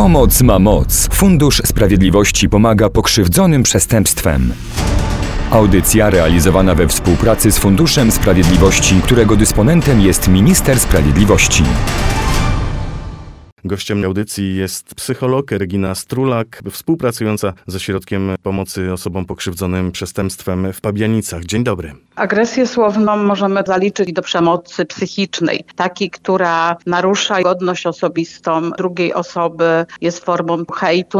Pomoc ma moc. Fundusz Sprawiedliwości pomaga pokrzywdzonym przestępstwem. Audycja realizowana we współpracy z Funduszem Sprawiedliwości, którego dysponentem jest Minister Sprawiedliwości. Gościem audycji jest psycholog Regina Strulak, współpracująca ze Środkiem Pomocy Osobom Pokrzywdzonym Przestępstwem w Pabianicach. Dzień dobry. Agresję słowną możemy zaliczyć do przemocy psychicznej, takiej, która narusza godność osobistą drugiej osoby, jest formą hejtu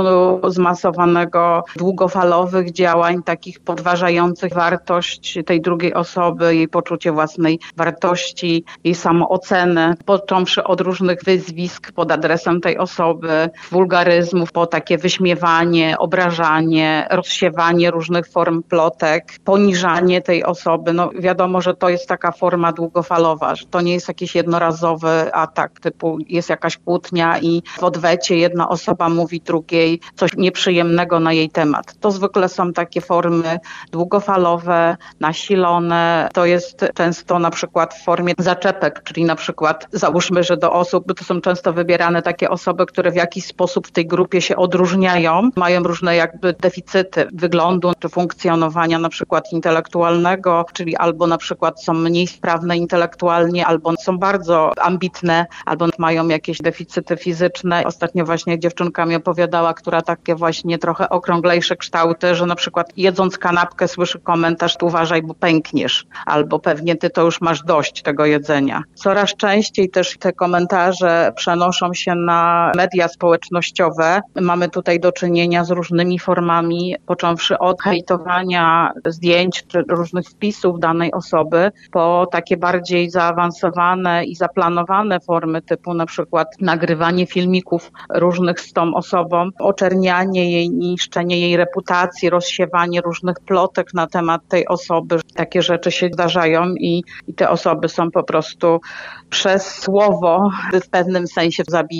zmasowanego, długofalowych działań, takich podważających wartość tej drugiej osoby, jej poczucie własnej wartości, jej samoocenę, począwszy od różnych wyzwisk pod adresem tej osoby, wulgaryzmów, po takie wyśmiewanie, obrażanie, rozsiewanie różnych form plotek, poniżanie tej osoby no wiadomo, że to jest taka forma długofalowa, że to nie jest jakiś jednorazowy atak, typu jest jakaś kłótnia i w odwecie jedna osoba mówi drugiej coś nieprzyjemnego na jej temat. To zwykle są takie formy długofalowe, nasilone. To jest często na przykład w formie zaczepek, czyli na przykład załóżmy, że do osób, bo to są często wybierane takie osoby, które w jakiś sposób w tej grupie się odróżniają, mają różne jakby deficyty wyglądu czy funkcjonowania na przykład intelektualnego, czyli albo na przykład są mniej sprawne intelektualnie, albo są bardzo ambitne, albo mają jakieś deficyty fizyczne. Ostatnio właśnie dziewczynka mi opowiadała, która takie właśnie trochę okrąglejsze kształty, że na przykład jedząc kanapkę słyszy komentarz, tu uważaj, bo pękniesz, albo pewnie ty to już masz dość tego jedzenia. Coraz częściej też te komentarze przenoszą się na media społecznościowe. Mamy tutaj do czynienia z różnymi formami, począwszy od hejtowania zdjęć czy różnych wpisów, danej osoby po takie bardziej zaawansowane i zaplanowane formy typu na przykład nagrywanie filmików różnych z tą osobą, oczernianie jej, niszczenie jej reputacji, rozsiewanie różnych plotek na temat tej osoby. Takie rzeczy się zdarzają i, i te osoby są po prostu przez słowo w pewnym sensie zabijane,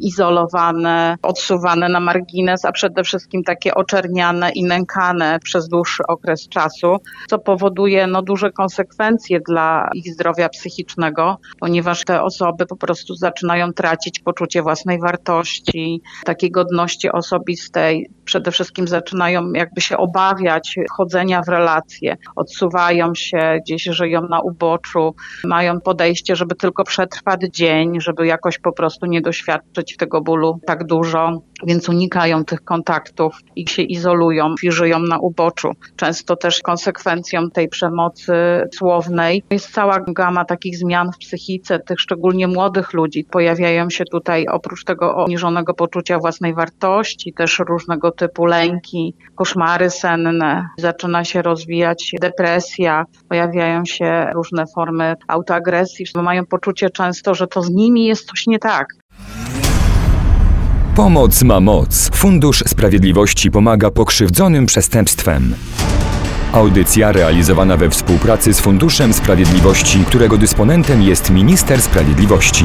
izolowane, odsuwane na margines, a przede wszystkim takie oczerniane i nękane przez dłuższy okres czasu, co powoduje no, duże konsekwencje dla ich zdrowia psychicznego, ponieważ te osoby po prostu zaczynają tracić poczucie własnej wartości, takiej godności osobistej. Przede wszystkim zaczynają jakby się obawiać chodzenia w relacje, odsuwają się, gdzieś żyją na uboczu, mają podejście, żeby tylko przetrwać dzień, żeby jakoś po prostu nie doświadczyć tego bólu tak dużo, więc unikają tych kontaktów i się izolują i żyją na uboczu. Często też konsekwencją tej przemocy słownej. Jest cała gama takich zmian w psychice tych szczególnie młodych ludzi. Pojawiają się tutaj oprócz tego obniżonego poczucia własnej wartości, też różnego typu lęki, koszmary senne. Zaczyna się rozwijać depresja, pojawiają się różne formy autoagresji. Mają poczucie często, że to z nimi jest coś nie tak. Pomoc ma moc. Fundusz Sprawiedliwości pomaga pokrzywdzonym przestępstwem. Audycja realizowana we współpracy z Funduszem Sprawiedliwości, którego dysponentem jest Minister Sprawiedliwości.